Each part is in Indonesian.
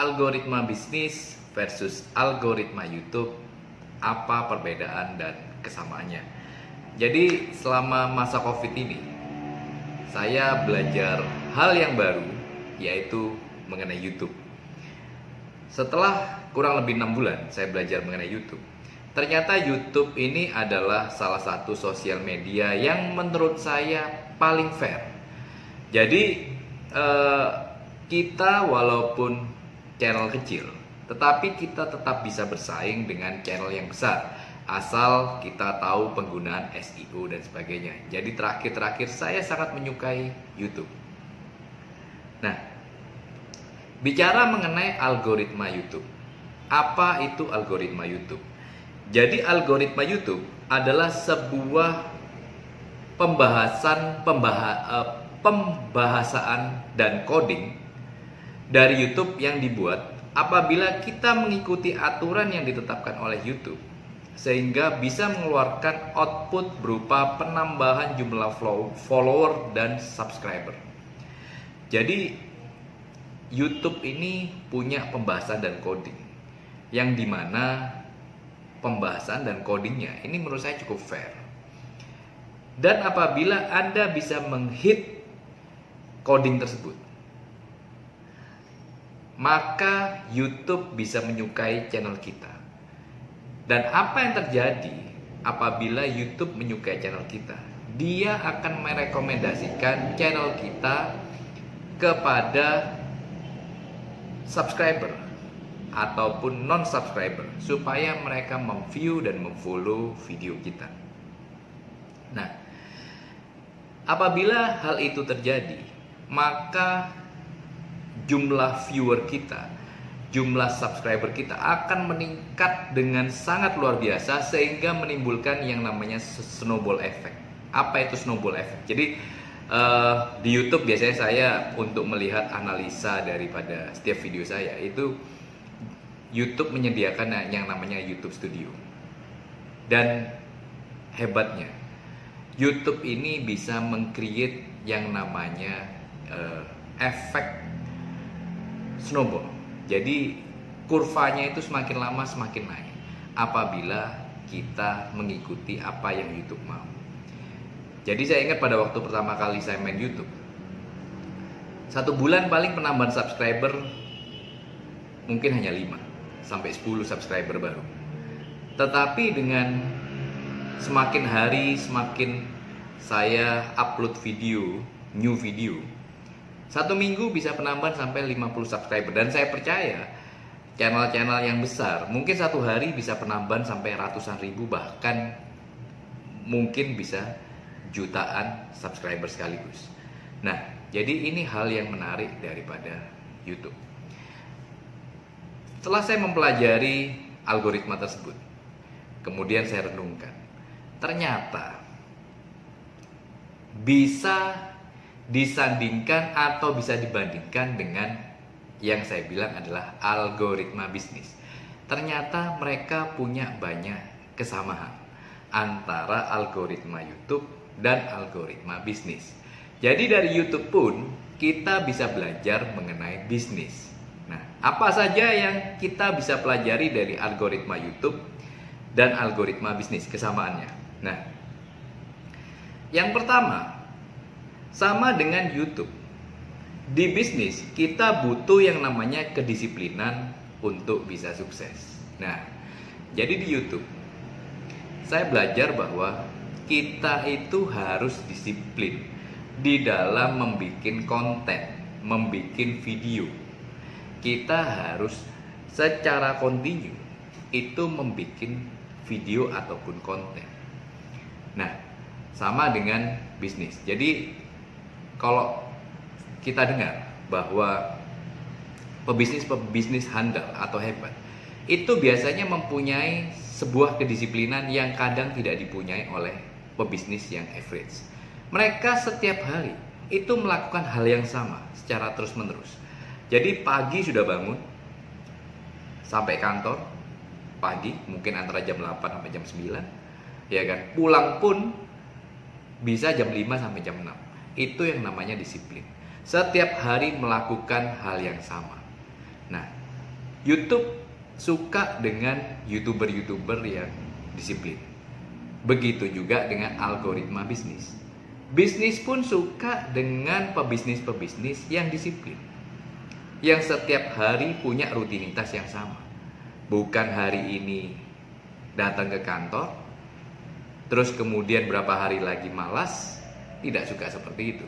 algoritma bisnis versus algoritma YouTube, apa perbedaan dan kesamaannya. Jadi selama masa Covid ini, saya belajar hal yang baru, yaitu mengenai YouTube. Setelah kurang lebih enam bulan saya belajar mengenai YouTube, ternyata YouTube ini adalah salah satu sosial media yang menurut saya paling fair. Jadi eh, kita walaupun channel kecil, tetapi kita tetap bisa bersaing dengan channel yang besar asal kita tahu penggunaan SEO dan sebagainya. Jadi terakhir-terakhir saya sangat menyukai YouTube. Nah, bicara mengenai algoritma YouTube. Apa itu algoritma YouTube? Jadi algoritma YouTube adalah sebuah pembahasan pembaha, uh, pembahasaan dan coding dari YouTube yang dibuat apabila kita mengikuti aturan yang ditetapkan oleh YouTube sehingga bisa mengeluarkan output berupa penambahan jumlah follower dan subscriber. Jadi YouTube ini punya pembahasan dan coding yang di mana pembahasan dan codingnya ini menurut saya cukup fair. Dan apabila Anda bisa menghit coding tersebut, maka YouTube bisa menyukai channel kita. Dan apa yang terjadi apabila YouTube menyukai channel kita? Dia akan merekomendasikan channel kita kepada subscriber ataupun non subscriber supaya mereka memview dan memfollow video kita. Nah, apabila hal itu terjadi, maka jumlah viewer kita, jumlah subscriber kita akan meningkat dengan sangat luar biasa sehingga menimbulkan yang namanya snowball effect. Apa itu snowball effect? Jadi uh, di YouTube biasanya saya untuk melihat analisa daripada setiap video saya itu YouTube menyediakan yang namanya YouTube Studio. Dan hebatnya, YouTube ini bisa mengcreate yang namanya uh, efek snowball. Jadi kurvanya itu semakin lama semakin naik apabila kita mengikuti apa yang YouTube mau. Jadi saya ingat pada waktu pertama kali saya main YouTube, satu bulan paling penambahan subscriber mungkin hanya 5 sampai 10 subscriber baru. Tetapi dengan semakin hari semakin saya upload video, new video, satu minggu bisa penambahan sampai 50 subscriber dan saya percaya channel-channel yang besar mungkin satu hari bisa penambahan sampai ratusan ribu bahkan mungkin bisa jutaan subscriber sekaligus. Nah, jadi ini hal yang menarik daripada YouTube. Setelah saya mempelajari algoritma tersebut, kemudian saya renungkan, ternyata bisa disandingkan atau bisa dibandingkan dengan yang saya bilang adalah algoritma bisnis. Ternyata mereka punya banyak kesamaan antara algoritma YouTube dan algoritma bisnis. Jadi dari YouTube pun kita bisa belajar mengenai bisnis. Nah, apa saja yang kita bisa pelajari dari algoritma YouTube dan algoritma bisnis kesamaannya? Nah, yang pertama, sama dengan YouTube. Di bisnis, kita butuh yang namanya kedisiplinan untuk bisa sukses. Nah, jadi di YouTube, saya belajar bahwa kita itu harus disiplin di dalam membuat konten, membuat video kita harus secara kontinu itu membuat video ataupun konten. Nah, sama dengan bisnis. Jadi kalau kita dengar bahwa pebisnis-pebisnis handal atau hebat itu biasanya mempunyai sebuah kedisiplinan yang kadang tidak dipunyai oleh pebisnis yang average. Mereka setiap hari itu melakukan hal yang sama secara terus-menerus. Jadi pagi sudah bangun sampai kantor pagi mungkin antara jam 8 sampai jam 9 ya kan? Pulang pun bisa jam 5 sampai jam 6 itu yang namanya disiplin setiap hari melakukan hal yang sama nah YouTube suka dengan youtuber-youtuber yang disiplin. Begitu juga dengan algoritma bisnis. Bisnis pun suka dengan pebisnis-pebisnis yang disiplin. Yang setiap hari punya rutinitas yang sama. Bukan hari ini datang ke kantor, terus kemudian berapa hari lagi malas, tidak suka seperti itu.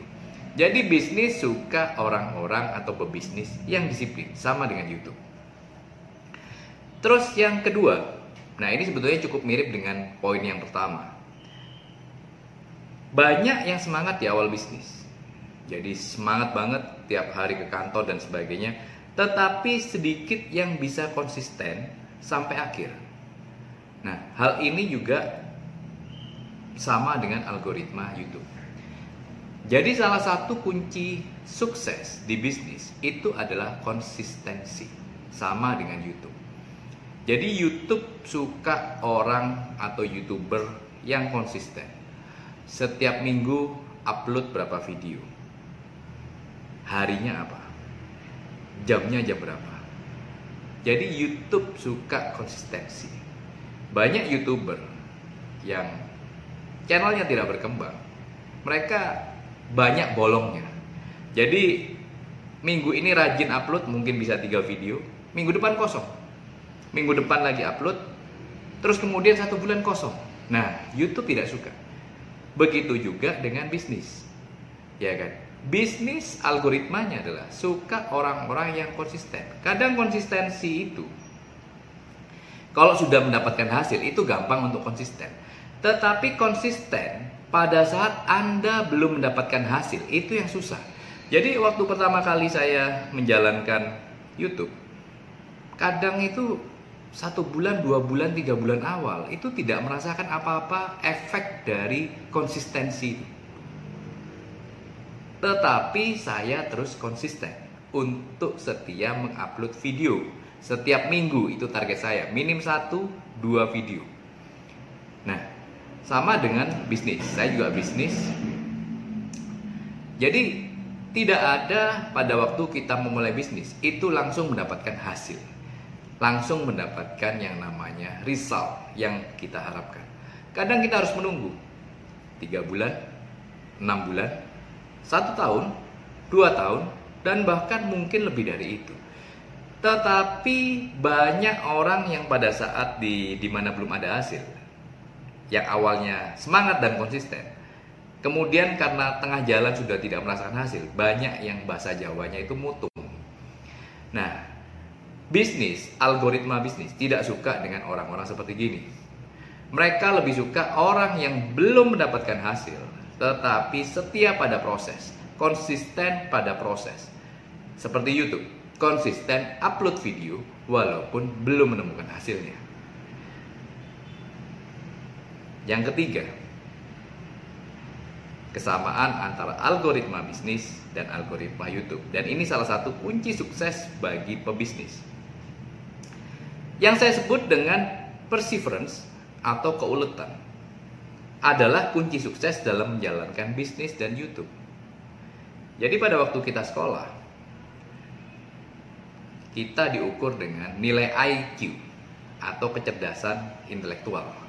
Jadi bisnis suka orang-orang atau pebisnis yang disiplin, sama dengan YouTube. Terus yang kedua, nah ini sebetulnya cukup mirip dengan poin yang pertama. Banyak yang semangat di awal bisnis. Jadi semangat banget tiap hari ke kantor dan sebagainya, tetapi sedikit yang bisa konsisten sampai akhir. Nah, hal ini juga sama dengan algoritma YouTube. Jadi salah satu kunci sukses di bisnis itu adalah konsistensi. Sama dengan YouTube. Jadi YouTube suka orang atau YouTuber yang konsisten. Setiap minggu upload berapa video. Harinya apa? Jamnya jam berapa? Jadi YouTube suka konsistensi. Banyak YouTuber yang channelnya tidak berkembang. Mereka banyak bolongnya. Jadi minggu ini rajin upload mungkin bisa tiga video, minggu depan kosong. Minggu depan lagi upload, terus kemudian satu bulan kosong. Nah, YouTube tidak suka. Begitu juga dengan bisnis. Ya kan? Bisnis algoritmanya adalah suka orang-orang yang konsisten. Kadang konsistensi itu kalau sudah mendapatkan hasil itu gampang untuk konsisten. Tetapi konsisten pada saat Anda belum mendapatkan hasil, itu yang susah. Jadi waktu pertama kali saya menjalankan YouTube, kadang itu satu bulan, dua bulan, tiga bulan awal itu tidak merasakan apa-apa efek dari konsistensi Tetapi saya terus konsisten untuk setia mengupload video setiap minggu itu target saya minim satu dua video. Sama dengan bisnis. Saya juga bisnis. Jadi tidak ada pada waktu kita memulai bisnis itu langsung mendapatkan hasil. Langsung mendapatkan yang namanya result yang kita harapkan. Kadang kita harus menunggu tiga bulan, enam bulan, satu tahun, dua tahun, dan bahkan mungkin lebih dari itu. Tetapi banyak orang yang pada saat di di mana belum ada hasil, yang awalnya semangat dan konsisten. Kemudian karena tengah jalan sudah tidak merasakan hasil banyak yang bahasa Jawanya itu mutung. Nah bisnis algoritma bisnis tidak suka dengan orang-orang seperti gini. Mereka lebih suka orang yang belum mendapatkan hasil tetapi setia pada proses konsisten pada proses. Seperti YouTube konsisten upload video walaupun belum menemukan hasilnya yang ketiga, kesamaan antara algoritma bisnis dan algoritma YouTube. Dan ini salah satu kunci sukses bagi pebisnis. Yang saya sebut dengan perseverance atau keuletan adalah kunci sukses dalam menjalankan bisnis dan YouTube. Jadi pada waktu kita sekolah, kita diukur dengan nilai IQ atau kecerdasan intelektual.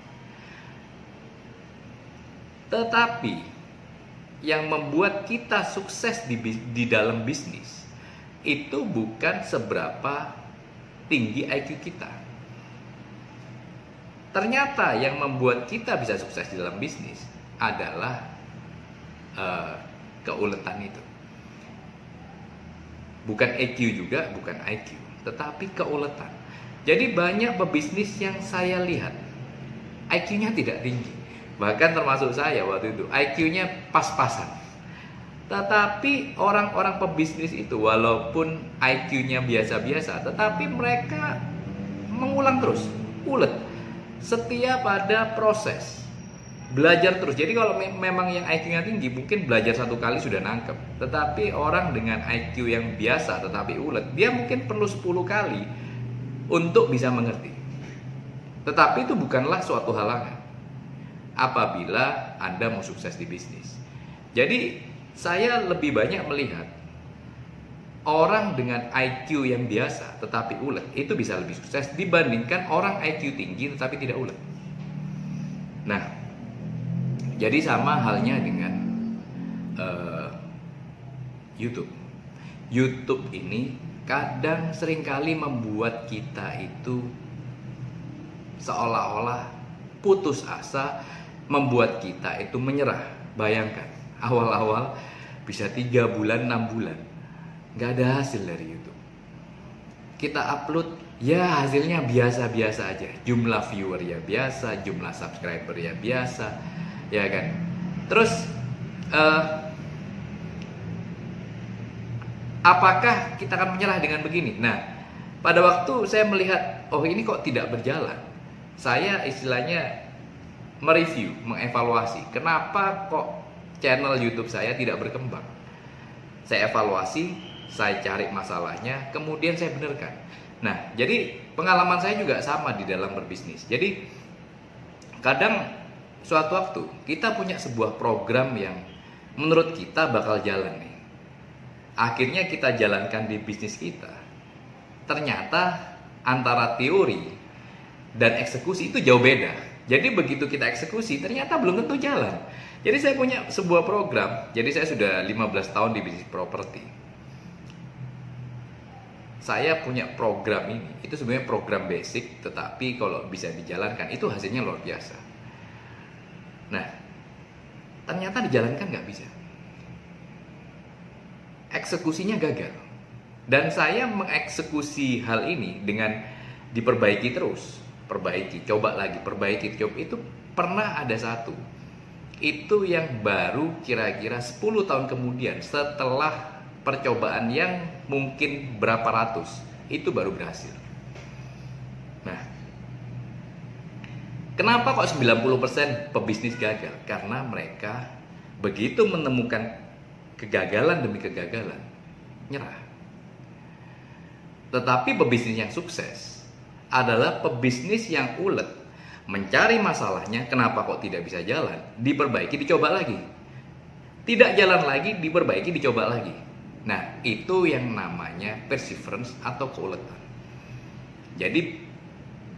Tetapi yang membuat kita sukses di, di dalam bisnis itu bukan seberapa tinggi IQ kita. Ternyata yang membuat kita bisa sukses di dalam bisnis adalah uh, keuletan itu. Bukan EQ juga, bukan IQ, tetapi keuletan. Jadi banyak pebisnis yang saya lihat IQ-nya tidak tinggi Bahkan termasuk saya waktu itu IQ-nya pas-pasan. Tetapi orang-orang pebisnis itu walaupun IQ-nya biasa-biasa, tetapi mereka mengulang terus, ulet, setia pada proses, belajar terus. Jadi kalau me memang yang IQ-nya tinggi, mungkin belajar satu kali sudah nangkep. Tetapi orang dengan IQ yang biasa tetapi ulet, dia mungkin perlu 10 kali untuk bisa mengerti. Tetapi itu bukanlah suatu halangan apabila Anda mau sukses di bisnis. Jadi, saya lebih banyak melihat orang dengan IQ yang biasa tetapi ulet itu bisa lebih sukses dibandingkan orang IQ tinggi tetapi tidak ulet. Nah, jadi sama halnya dengan uh, YouTube. YouTube ini kadang sering kali membuat kita itu seolah-olah putus asa, membuat kita itu menyerah. Bayangkan, awal-awal bisa tiga bulan, enam bulan, nggak ada hasil dari YouTube. Kita upload, ya hasilnya biasa-biasa aja. Jumlah viewer ya biasa, jumlah subscriber ya biasa, ya kan. Terus, uh, apakah kita akan menyerah dengan begini? Nah, pada waktu saya melihat, oh ini kok tidak berjalan, saya istilahnya mereview, mengevaluasi, kenapa kok channel YouTube saya tidak berkembang. Saya evaluasi, saya cari masalahnya, kemudian saya benarkan. Nah, jadi pengalaman saya juga sama di dalam berbisnis. Jadi kadang suatu waktu kita punya sebuah program yang menurut kita bakal jalan nih. Akhirnya kita jalankan di bisnis kita. Ternyata antara teori dan eksekusi itu jauh beda. Jadi begitu kita eksekusi ternyata belum tentu jalan. Jadi saya punya sebuah program. Jadi saya sudah 15 tahun di bisnis properti. Saya punya program ini. Itu sebenarnya program basic, tetapi kalau bisa dijalankan itu hasilnya luar biasa. Nah, ternyata dijalankan nggak bisa. Eksekusinya gagal. Dan saya mengeksekusi hal ini dengan diperbaiki terus perbaiki, coba lagi, perbaiki, coba itu pernah ada satu. Itu yang baru kira-kira 10 tahun kemudian setelah percobaan yang mungkin berapa ratus, itu baru berhasil. Nah, kenapa kok 90% pebisnis gagal? Karena mereka begitu menemukan kegagalan demi kegagalan, nyerah. Tetapi pebisnis yang sukses adalah pebisnis yang ulet. Mencari masalahnya kenapa kok tidak bisa jalan? Diperbaiki dicoba lagi. Tidak jalan lagi diperbaiki dicoba lagi. Nah itu yang namanya perseverance atau keuletan. Jadi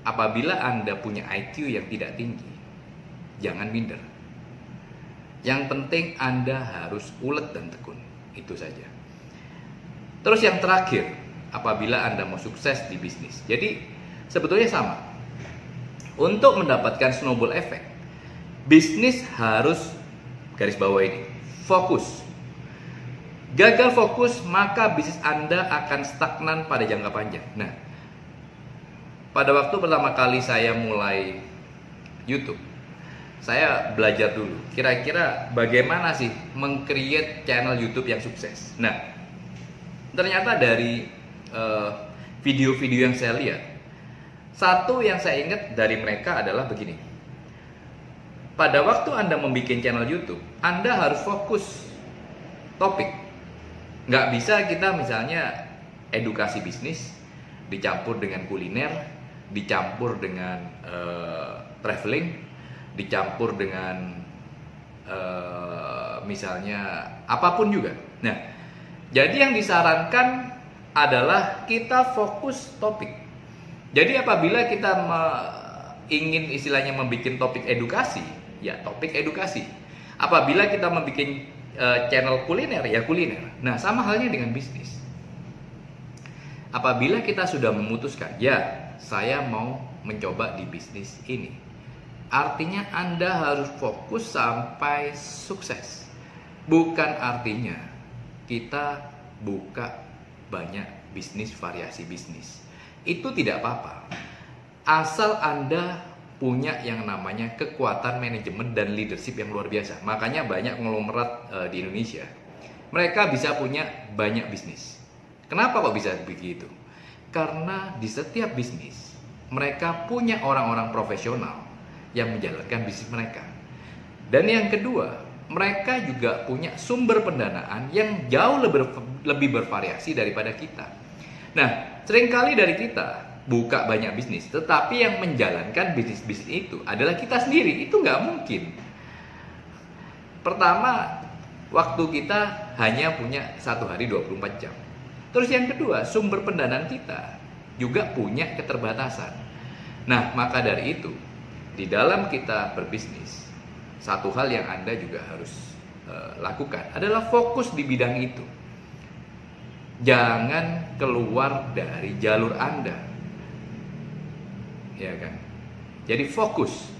apabila anda punya IQ yang tidak tinggi jangan minder. Yang penting anda harus ulet dan tekun itu saja. Terus yang terakhir apabila anda mau sukses di bisnis. Jadi sebetulnya sama. Untuk mendapatkan snowball effect, bisnis harus garis bawah ini fokus. Gagal fokus, maka bisnis Anda akan stagnan pada jangka panjang. Nah, pada waktu pertama kali saya mulai YouTube, saya belajar dulu. Kira-kira bagaimana sih mengcreate channel YouTube yang sukses? Nah, ternyata dari eh, video-video uh, yang saya lihat, satu yang saya ingat dari mereka adalah begini. Pada waktu Anda membuat channel YouTube, Anda harus fokus topik. Nggak bisa kita misalnya edukasi bisnis dicampur dengan kuliner, dicampur dengan uh, traveling, dicampur dengan uh, misalnya apa pun juga. Nah, jadi yang disarankan adalah kita fokus topik jadi apabila kita ingin istilahnya membuat topik edukasi, ya topik edukasi. Apabila kita membuat uh, channel kuliner, ya kuliner. Nah, sama halnya dengan bisnis. Apabila kita sudah memutuskan, ya saya mau mencoba di bisnis ini. Artinya Anda harus fokus sampai sukses. Bukan artinya kita buka banyak bisnis variasi bisnis itu tidak apa-apa. Asal Anda punya yang namanya kekuatan manajemen dan leadership yang luar biasa. Makanya banyak konglomerat e, di Indonesia. Mereka bisa punya banyak bisnis. Kenapa kok bisa begitu? Karena di setiap bisnis mereka punya orang-orang profesional yang menjalankan bisnis mereka. Dan yang kedua, mereka juga punya sumber pendanaan yang jauh lebih, lebih bervariasi daripada kita. Nah, Seringkali dari kita buka banyak bisnis, tetapi yang menjalankan bisnis-bisnis itu adalah kita sendiri. Itu nggak mungkin. Pertama, waktu kita hanya punya satu hari 24 jam. Terus yang kedua, sumber pendanaan kita juga punya keterbatasan. Nah, maka dari itu, di dalam kita berbisnis, satu hal yang Anda juga harus uh, lakukan adalah fokus di bidang itu. Jangan keluar dari jalur Anda. Ya kan? Jadi fokus.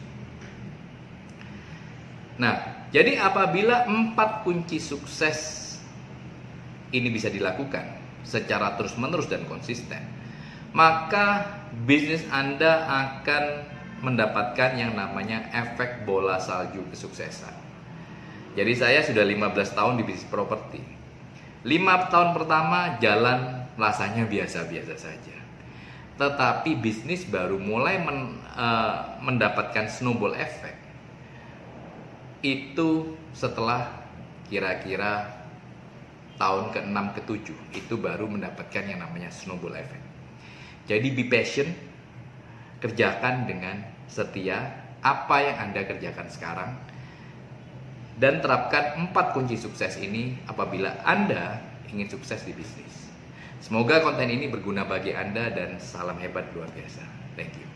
Nah, jadi apabila empat kunci sukses ini bisa dilakukan secara terus-menerus dan konsisten, maka bisnis Anda akan mendapatkan yang namanya efek bola salju kesuksesan. Jadi saya sudah 15 tahun di bisnis properti. 5 tahun pertama jalan rasanya biasa-biasa saja. Tetapi bisnis baru mulai men, uh, mendapatkan snowball effect itu setelah kira-kira tahun ke-6 ke-7 itu baru mendapatkan yang namanya snowball effect. Jadi be patient, kerjakan dengan setia apa yang Anda kerjakan sekarang dan terapkan empat kunci sukses ini apabila Anda ingin sukses di bisnis. Semoga konten ini berguna bagi Anda dan salam hebat luar biasa. Thank you.